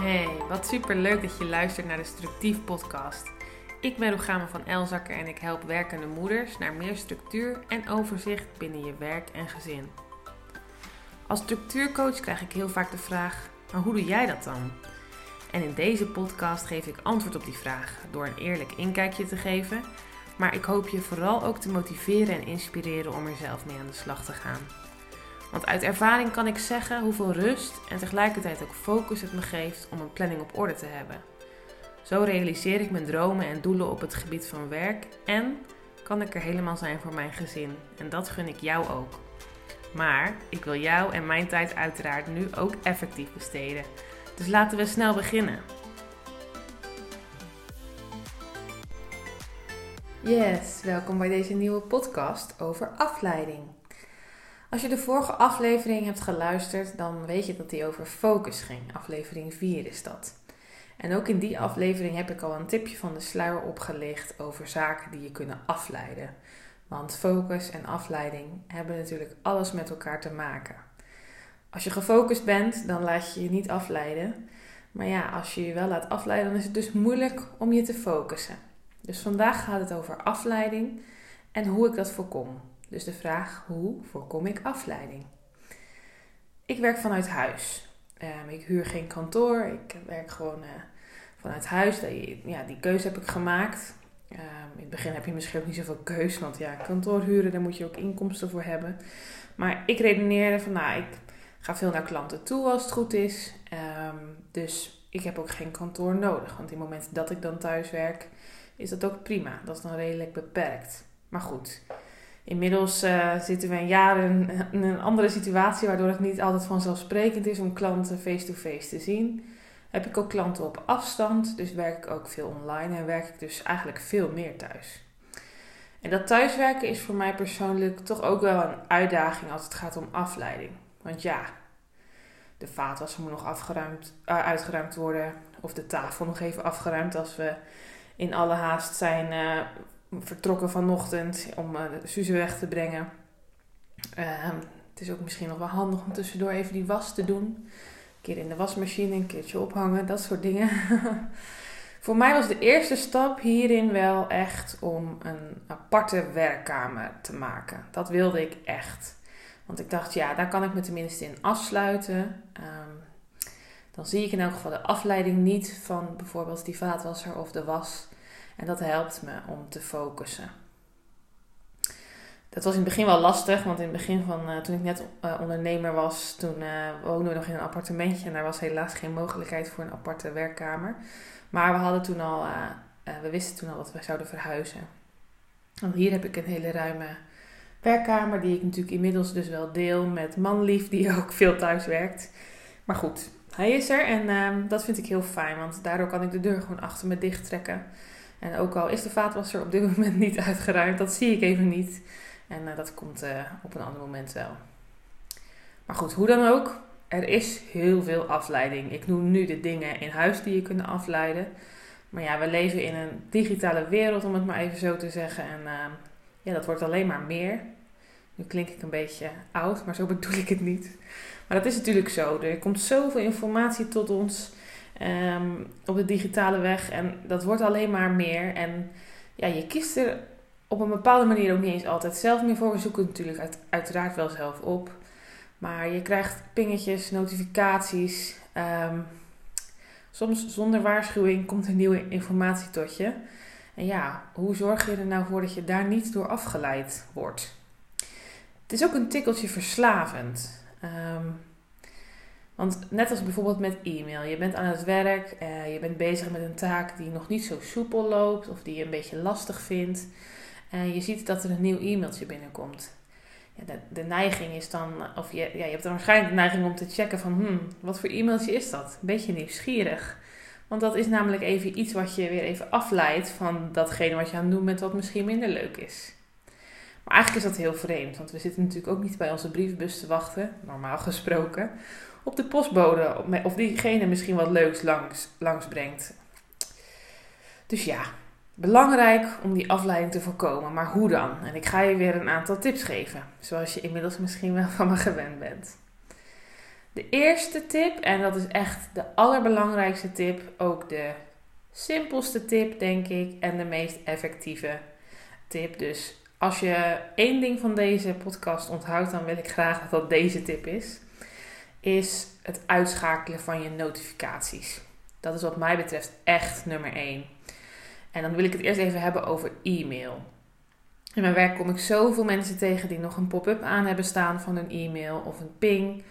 Hey, wat super leuk dat je luistert naar de Structief podcast. Ik ben Rogame van Elzakker en ik help werkende moeders naar meer structuur en overzicht binnen je werk en gezin. Als structuurcoach krijg ik heel vaak de vraag: maar hoe doe jij dat dan? En in deze podcast geef ik antwoord op die vraag door een eerlijk inkijkje te geven, maar ik hoop je vooral ook te motiveren en inspireren om er zelf mee aan de slag te gaan. Want uit ervaring kan ik zeggen hoeveel rust en tegelijkertijd ook focus het me geeft om een planning op orde te hebben. Zo realiseer ik mijn dromen en doelen op het gebied van werk en kan ik er helemaal zijn voor mijn gezin. En dat gun ik jou ook. Maar ik wil jou en mijn tijd uiteraard nu ook effectief besteden. Dus laten we snel beginnen. Yes, welkom bij deze nieuwe podcast over afleiding. Als je de vorige aflevering hebt geluisterd, dan weet je dat die over focus ging. Aflevering 4 is dat. En ook in die aflevering heb ik al een tipje van de sluier opgelicht over zaken die je kunnen afleiden. Want focus en afleiding hebben natuurlijk alles met elkaar te maken. Als je gefocust bent, dan laat je je niet afleiden. Maar ja, als je je wel laat afleiden, dan is het dus moeilijk om je te focussen. Dus vandaag gaat het over afleiding en hoe ik dat voorkom. Dus de vraag, hoe voorkom ik afleiding? Ik werk vanuit huis. Um, ik huur geen kantoor. Ik werk gewoon uh, vanuit huis. Die, ja, die keuze heb ik gemaakt. Um, in het begin heb je misschien ook niet zoveel keus. Want ja, kantoor huren, daar moet je ook inkomsten voor hebben. Maar ik redeneerde van, nou, ik ga veel naar klanten toe als het goed is. Um, dus ik heb ook geen kantoor nodig. Want in het moment dat ik dan thuis werk, is dat ook prima. Dat is dan redelijk beperkt. Maar goed, Inmiddels uh, zitten we een jaar in, een andere situatie, waardoor het niet altijd vanzelfsprekend is om klanten face-to-face te zien. Heb ik ook klanten op afstand, dus werk ik ook veel online en werk ik dus eigenlijk veel meer thuis. En dat thuiswerken is voor mij persoonlijk toch ook wel een uitdaging als het gaat om afleiding. Want ja, de vaatwasser moet nog afgeruimd, uh, uitgeruimd worden, of de tafel nog even afgeruimd als we in alle haast zijn uh, vertrokken vanochtend om uh, Suze weg te brengen. Uh, het is ook misschien nog wel handig om tussendoor even die was te doen. Een keer in de wasmachine, een keertje ophangen, dat soort dingen. Voor mij was de eerste stap hierin wel echt om een aparte werkkamer te maken. Dat wilde ik echt. Want ik dacht, ja, daar kan ik me tenminste in afsluiten. Um, dan zie ik in elk geval de afleiding niet van bijvoorbeeld die vaatwasser of de was. En dat helpt me om te focussen. Dat was in het begin wel lastig, want in het begin van uh, toen ik net uh, ondernemer was, toen uh, woonden we nog in een appartementje en daar was helaas geen mogelijkheid voor een aparte werkkamer. Maar we hadden toen al, we wisten toen al dat we zouden verhuizen. Want hier heb ik een hele ruime werkkamer, die ik natuurlijk inmiddels dus wel deel met manlief, die ook veel thuis werkt. Maar goed, hij is er en ehm, dat vind ik heel fijn, want daardoor kan ik de deur gewoon achter me dicht trekken. En ook al is de vaatwasser op dit moment niet uitgeruimd, dat zie ik even niet. En uh, dat komt uh, op een ander moment wel. Maar goed, hoe dan ook, er is heel veel afleiding. Ik noem nu de dingen in huis die je kunnen afleiden. Maar ja, we leven in een digitale wereld, om het maar even zo te zeggen. En uh, ja, dat wordt alleen maar meer. Nu klink ik een beetje oud, maar zo bedoel ik het niet. Maar dat is natuurlijk zo. Er komt zoveel informatie tot ons. Um, op de digitale weg. En dat wordt alleen maar meer. En ja, je kiest er op een bepaalde manier ook niet eens altijd zelf meer voor. We zoeken het natuurlijk uit, uiteraard wel zelf op. Maar je krijgt pingetjes, notificaties. Um, soms zonder waarschuwing komt er nieuwe informatie tot je. En ja, hoe zorg je er nou voor dat je daar niet door afgeleid wordt? Het is ook een tikkeltje verslavend. Um, want net als bijvoorbeeld met e-mail, je bent aan het werk, uh, je bent bezig met een taak die nog niet zo soepel loopt of die je een beetje lastig vindt. En je ziet dat er een nieuw e-mailtje binnenkomt. Ja, de, de, neiging is dan, of je, ja, je hebt dan waarschijnlijk de neiging om te checken van, hmm, wat voor e-mailtje is dat? Een beetje nieuwsgierig. Want dat is namelijk even iets wat je weer even afleidt van datgene wat je aan het doen bent wat misschien minder leuk is. Maar eigenlijk is dat heel vreemd, want we zitten natuurlijk ook niet bij onze briefbus te wachten, normaal gesproken op de postbode. Of diegene misschien wat leuks langs, langs brengt. Dus ja, belangrijk om die afleiding te voorkomen. Maar hoe dan? En ik ga je weer een aantal tips geven. Zoals je inmiddels misschien wel van me gewend bent. De eerste tip, en dat is echt de allerbelangrijkste tip, ook de simpelste tip, denk ik, en de meest effectieve tip. Dus als je één ding van deze podcast onthoudt, dan wil ik graag dat dat deze tip is. Is het uitschakelen van je notificaties. Dat is wat mij betreft echt nummer één. En dan wil ik het eerst even hebben over e-mail. In mijn werk kom ik zoveel mensen tegen die nog een pop-up aan hebben staan van een e-mail of een ping.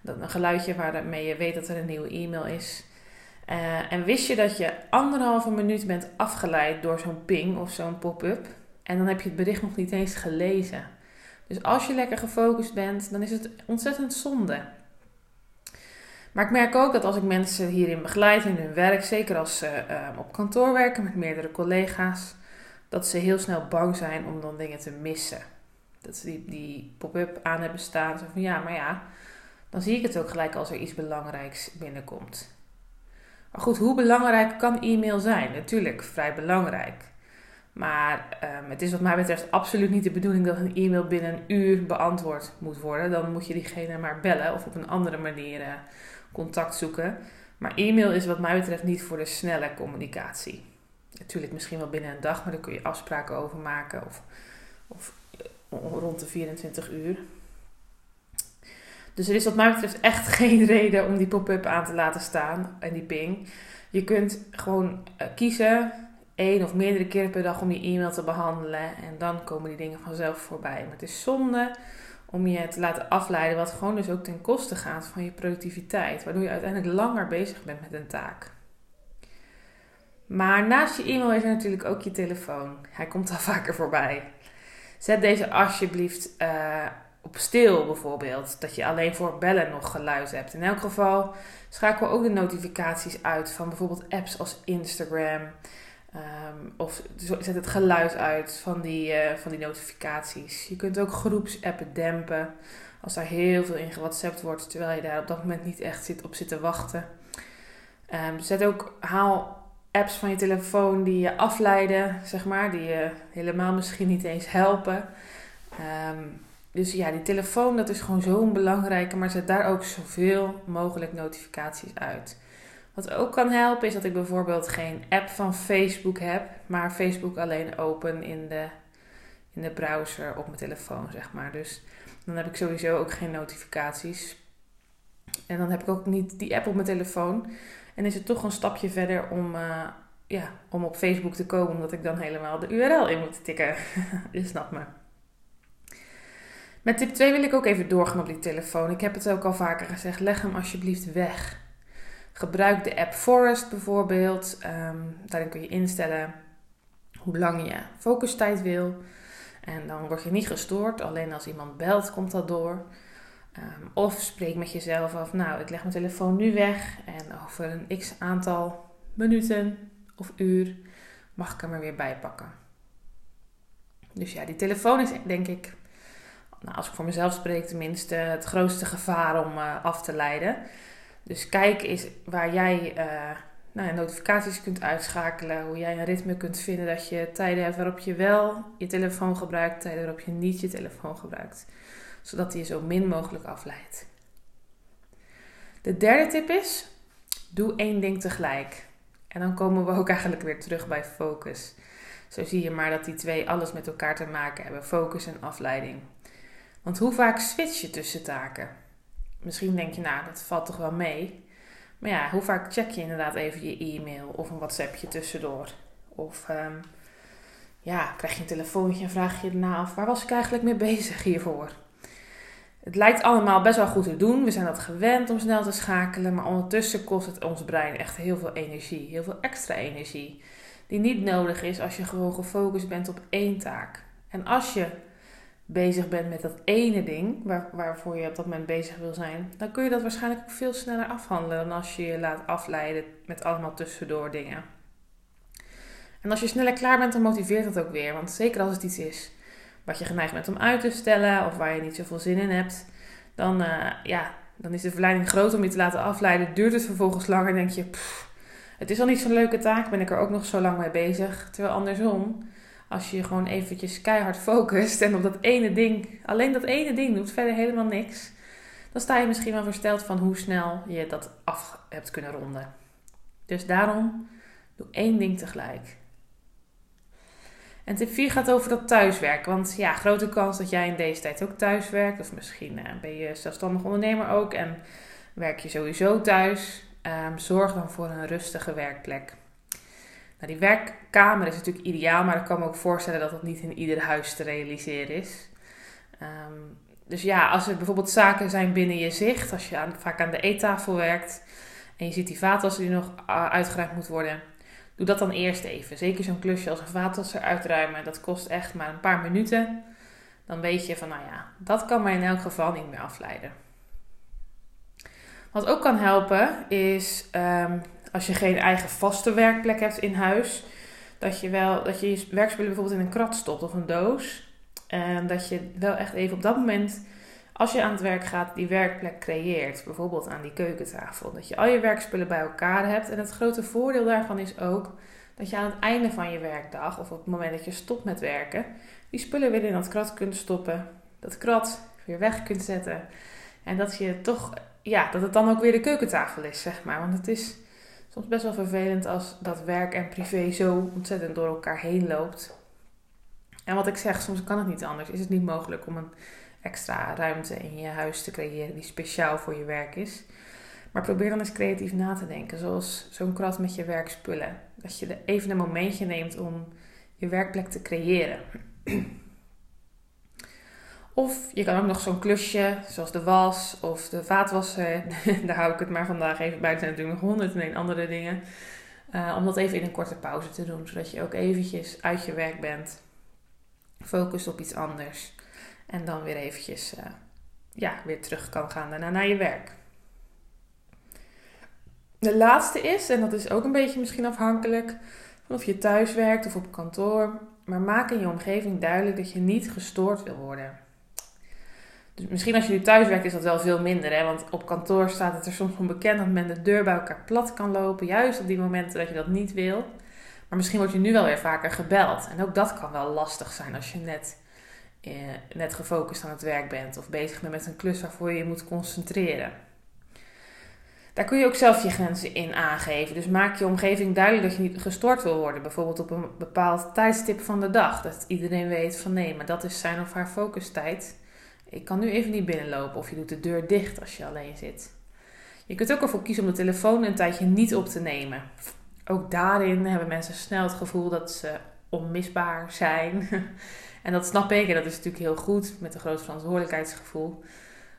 Dat een geluidje waarmee je weet dat er een nieuwe e-mail is. Uh, en wist je dat je anderhalve minuut bent afgeleid door zo'n ping of zo'n pop-up? En dan heb je het bericht nog niet eens gelezen. Dus als je lekker gefocust bent, dan is het ontzettend zonde. Maar ik merk ook dat als ik mensen hierin begeleid in hun werk, zeker als ze uh, op kantoor werken met meerdere collega's, dat ze heel snel bang zijn om dan dingen te missen. Dat ze die, pop-up aan hebben staan. Zo van ja, maar ja, dan zie ik het ook gelijk als er iets belangrijks binnenkomt. Maar goed, hoe belangrijk kan e-mail zijn? Natuurlijk, vrij belangrijk. Maar um, het is wat mij betreft absoluut niet de bedoeling dat een e-mail binnen een uur beantwoord moet worden. Dan moet je diegene maar bellen of op een andere manier uh, contact zoeken. Maar e-mail is wat mij betreft niet voor de snelle communicatie. Natuurlijk misschien wel binnen een dag, maar daar kun je afspraken over maken. Of, of eh, rond de 24 uur. Dus er is wat mij betreft echt geen reden om die pop-up aan te laten staan en die ping. Je kunt gewoon uh, kiezen één of meerdere keren per dag om die e-mail te behandelen. En dan komen die dingen vanzelf voorbij. Maar het is zonde om je te laten afleiden, wat gewoon dus ook ten koste gaat van je productiviteit. Waardoor je uiteindelijk langer bezig bent met een taak. Maar naast je e-mail is er natuurlijk ook je telefoon. Hij komt al vaker voorbij. Zet deze alsjeblieft uh, op stil bijvoorbeeld. Dat je alleen voor bellen nog geluid hebt. In elk geval schakel ook de notificaties uit van bijvoorbeeld apps als Instagram. Um, of zet het geluid uit van die, uh, van die notificaties. Je kunt ook groepsappen dempen. Als daar heel veel in gewhatsappt wordt, terwijl je daar op dat moment niet echt zit, op zit te wachten. Um, zet ook, haal apps van je telefoon die je afleiden, zeg maar. Die je helemaal misschien niet eens helpen. Um, dus ja, die telefoon, dat is gewoon zo'n belangrijke. Maar zet daar ook zoveel mogelijk notificaties uit. Wat ook kan helpen is dat ik bijvoorbeeld geen app van Facebook heb, maar Facebook alleen open in de, in de browser op mijn telefoon, zeg maar. Dus dan heb ik sowieso ook geen notificaties. En dan heb ik ook niet die app op mijn telefoon. En is het toch een stapje verder om, uh, ja, om op Facebook te komen, omdat ik dan helemaal de URL in moet tikken. Je snapt me. Met tip 2 wil ik ook even doorgaan op die telefoon. Ik heb het ook al vaker gezegd. Leg hem alsjeblieft weg. Gebruik de app Forest bijvoorbeeld. Um, daarin kun je instellen hoe lang je focustijd wil. En dan word je niet gestoord. Alleen als iemand belt, komt dat door. Um, of spreek met jezelf af. Nou, ik leg mijn telefoon nu weg. En over een x aantal minuten of uur mag ik hem er weer bij pakken. Dus ja, die telefoon is denk ik, nou, als ik voor mezelf spreek, tenminste het grootste gevaar om uh, af te leiden. Dus kijk eens waar jij uh, nou, notificaties kunt uitschakelen. Hoe jij een ritme kunt vinden dat je tijden hebt waarop je wel je telefoon gebruikt, tijden waarop je niet je telefoon gebruikt. Zodat die je zo min mogelijk afleidt. De derde tip is: doe één ding tegelijk. En dan komen we ook eigenlijk weer terug bij focus. Zo zie je maar dat die twee alles met elkaar te maken hebben: focus en afleiding. Want hoe vaak switch je tussen taken? Misschien denk je, nou, dat valt toch wel mee. Maar ja, hoe vaak check je inderdaad even je e-mail of een WhatsAppje tussendoor? Of um, ja, krijg je een telefoontje en vraag je erna af, waar was ik eigenlijk mee bezig hiervoor? Het lijkt allemaal best wel goed te doen. We zijn dat gewend om snel te schakelen. Maar ondertussen kost het ons brein echt heel veel energie. Heel veel extra energie. Die niet nodig is als je gewoon gefocust bent op één taak. En als je bezig bent met dat ene ding waar, waarvoor je op dat moment bezig wil zijn, dan kun je dat waarschijnlijk ook veel sneller afhandelen dan als je je laat afleiden met allemaal tussendoor dingen. En als je sneller klaar bent, dan motiveert dat ook weer. Want zeker als het iets is wat je geneigd bent om uit te stellen of waar je niet zoveel zin in hebt, dan, uh, ja, dan is de verleiding groot om je te laten afleiden. Duurt het vervolgens langer, denk je, het is al niet zo'n leuke taak, ben ik er ook nog zo lang mee bezig. Terwijl andersom, als je gewoon eventjes keihard focust en op dat ene ding, alleen dat ene ding doet, verder helemaal niks, dan sta je misschien wel versteld van hoe snel je dat af hebt kunnen ronden. Dus daarom doe één ding tegelijk. En tip 4 gaat over dat thuiswerken. Want ja, grote kans dat jij in deze tijd ook thuis werkt. Of misschien uh, ben je zelfstandig ondernemer ook en werk je sowieso thuis. Um, zorg dan voor een rustige werkplek. Nou, die werkkamer is natuurlijk ideaal, maar ik kan me ook voorstellen dat dat niet in ieder huis te realiseren is. Um, dus ja, als er bijvoorbeeld zaken zijn binnen je zicht, als je vaak aan de eettafel werkt en je ziet die vaatwasser die nog uitgeruimd moet worden, doe dat dan eerst even. Zeker zo'n klusje als een vaatwasser uitruimen, dat kost echt maar een paar minuten. Dan weet je van, nou ja, dat kan mij in elk geval niet meer afleiden. Wat ook kan helpen is um, als je geen eigen vaste werkplek hebt in huis, dat je wel dat je je werkspullen bijvoorbeeld in een krat stopt of een doos. En dat je wel echt even op dat moment, als je aan het werk gaat, die werkplek creëert. Bijvoorbeeld aan die keukentafel. Dat je al je werkspullen bij elkaar hebt. En het grote voordeel daarvan is ook dat je aan het einde van je werkdag, of op het moment dat je stopt met werken, die spullen weer in dat krat kunt stoppen. Dat krat weer weg kunt zetten. En dat je toch, ja, dat het dan ook weer de keukentafel is, zeg maar. Want het is soms best wel vervelend als dat werk en privé zo ontzettend door elkaar heen loopt. En wat ik zeg, soms kan het niet anders. Is het niet mogelijk om een extra ruimte in je huis te creëren die speciaal voor je werk is. Maar probeer dan eens creatief na te denken, zoals zo'n krat met je werkspullen. Dat je even een momentje neemt om je werkplek te creëren. Of je kan ook nog zo'n klusje, zoals de was of de vaatwasser. Daar hou ik het maar vandaag even bij. Er zijn natuurlijk nog honderd en andere dingen. Uh, om dat even in een korte pauze te doen. Zodat je ook eventjes uit je werk bent. Focus op iets anders. En dan weer eventjes uh, ja, weer terug kan gaan daarna naar je werk. De laatste is, en dat is ook een beetje misschien afhankelijk van of je thuis werkt of op kantoor. Maar maak in je omgeving duidelijk dat je niet gestoord wil worden. Dus misschien als je nu thuis werkt is dat wel veel minder. Hè? Want op kantoor staat het er soms van bekend dat men de deur bij elkaar plat kan lopen. Juist op die momenten dat je dat niet wil. Maar misschien word je nu wel weer vaker gebeld. En ook dat kan wel lastig zijn als je net, eh, net gefocust aan het werk bent. Of bezig bent met een klus waarvoor je je moet concentreren. Daar kun je ook zelf je grenzen in aangeven. Dus maak je omgeving duidelijk dat je niet gestoord wil worden. Bijvoorbeeld op een bepaald tijdstip van de dag. Dat iedereen weet van nee, maar dat is zijn of haar focustijd ik kan nu even niet binnenlopen of je doet de deur dicht als je alleen zit. Je kunt ook ervoor kiezen om de telefoon een tijdje niet op te nemen. Ook daarin hebben mensen snel het gevoel dat ze onmisbaar zijn. en dat snap ik en dat is natuurlijk heel goed met een groot verantwoordelijkheidsgevoel.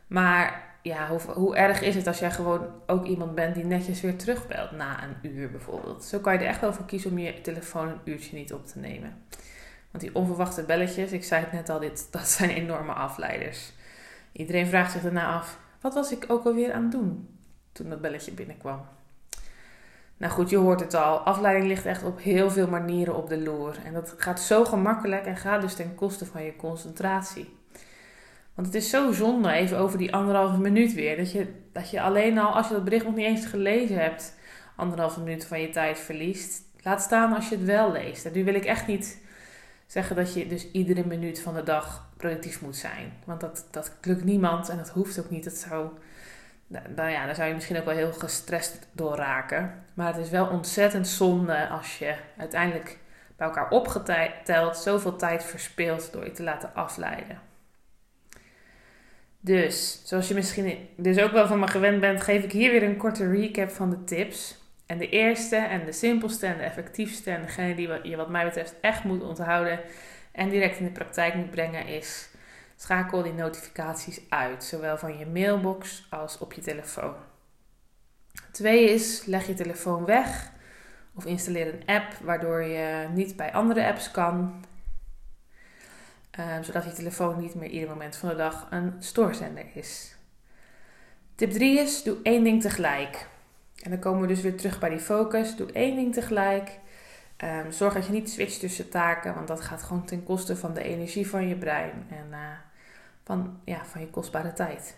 Maar ja, hoe, hoe, erg is het als jij gewoon ook iemand bent die netjes weer terugbelt na een uur bijvoorbeeld. Zo kan je er echt wel voor kiezen om je telefoon een uurtje niet op te nemen. Want die onverwachte belletjes, ik zei het net al, dit, dat zijn enorme afleiders. Iedereen vraagt zich daarna af, wat was ik ook alweer aan het doen toen dat belletje binnenkwam? Nou goed, je hoort het al. Afleiding ligt echt op heel veel manieren op de loer. En dat gaat zo gemakkelijk en gaat dus ten koste van je concentratie. Want het is zo zonde, even over die anderhalve minuut weer, dat je, dat je alleen al, als je dat bericht nog niet eens gelezen hebt, anderhalve minuut van je tijd verliest. Laat staan als je het wel leest. En nu wil ik echt niet zeggen dat je dus iedere minuut van de dag productief moet zijn. Want dat, dat lukt niemand en dat hoeft ook niet. Dat zou, nou ja, daar zou je misschien ook wel heel gestrest door raken. Maar het is wel ontzettend zonde als je uiteindelijk bij elkaar opgeteld zoveel tijd verspilt door je te laten afleiden. Dus, zoals je misschien dus ook wel van me gewend bent, geef ik hier weer een korte recap van de tips. En de eerste en de simpelste en de effectiefste en degene die je wat mij betreft echt moet onthouden en direct in de praktijk moet brengen is schakel die notificaties uit, zowel van je mailbox als op je telefoon. Twee is leg je telefoon weg of installeer een app waardoor je niet bij andere apps kan, ehm, zodat je telefoon niet meer ieder moment van de dag een stoorzender is. Tip 3 is doe één ding tegelijk. En dan komen we dus weer terug bij die focus. Doe één ding tegelijk. Um, zorg dat je niet switcht tussen taken, want dat gaat gewoon ten koste van de energie van je brein en uh, van, ja, van je kostbare tijd.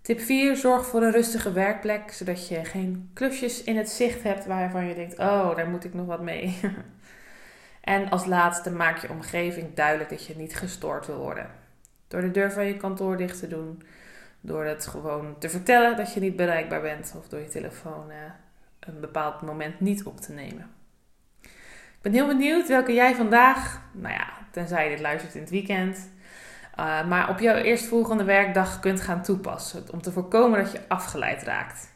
Tip 4. Zorg voor een rustige werkplek, zodat je geen klusjes in het zicht hebt waarvan je denkt: oh, daar moet ik nog wat mee. en als laatste, maak je omgeving duidelijk dat je niet gestoord wil worden. Door de deur van je kantoor dicht te doen, Door het gewoon te vertellen dat je niet bereikbaar bent of door je telefoon uh, een bepaald moment niet op te nemen. Ik ben heel benieuwd welke jij vandaag, nou ja, tenzij je dit luistert in het weekend, uh, maar op jouw eerstvolgende werkdag kunt gaan toepassen. Om te voorkomen dat je afgeleid raakt.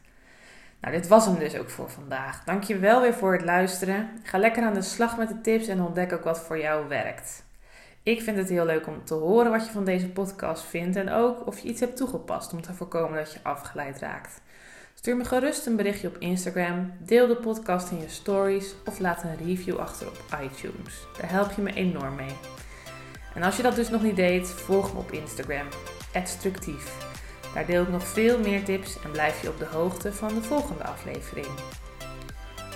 Nou, dit was hem dus ook voor vandaag. Dank je wel weer voor het luisteren. Ga lekker aan de slag met de tips en ontdek ook wat voor jou werkt. Ik vind het heel leuk om te horen wat je van deze podcast vindt en ook of je iets hebt toegepast om te voorkomen dat je afgeleid raakt. Stuur me gerust een berichtje op Instagram, deel de podcast in je stories of laat een review achter op iTunes. Daar help je me enorm mee. En als je dat dus nog niet deed, volg me op Instagram, @structief. Daar deel ik nog veel meer tips en blijf je op de hoogte van de volgende aflevering.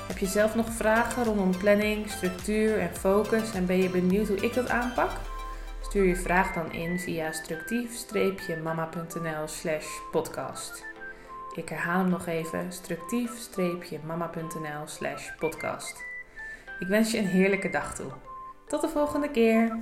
Heb je zelf nog vragen rondom planning, structuur en focus en ben je benieuwd hoe ik dat aanpak? Stuur je vraag dan in via structief-mama.nl slash podcast. Ik herhaal hem nog even, structief-mama.nl slash podcast. Ik wens je een heerlijke dag toe. Tot de volgende keer!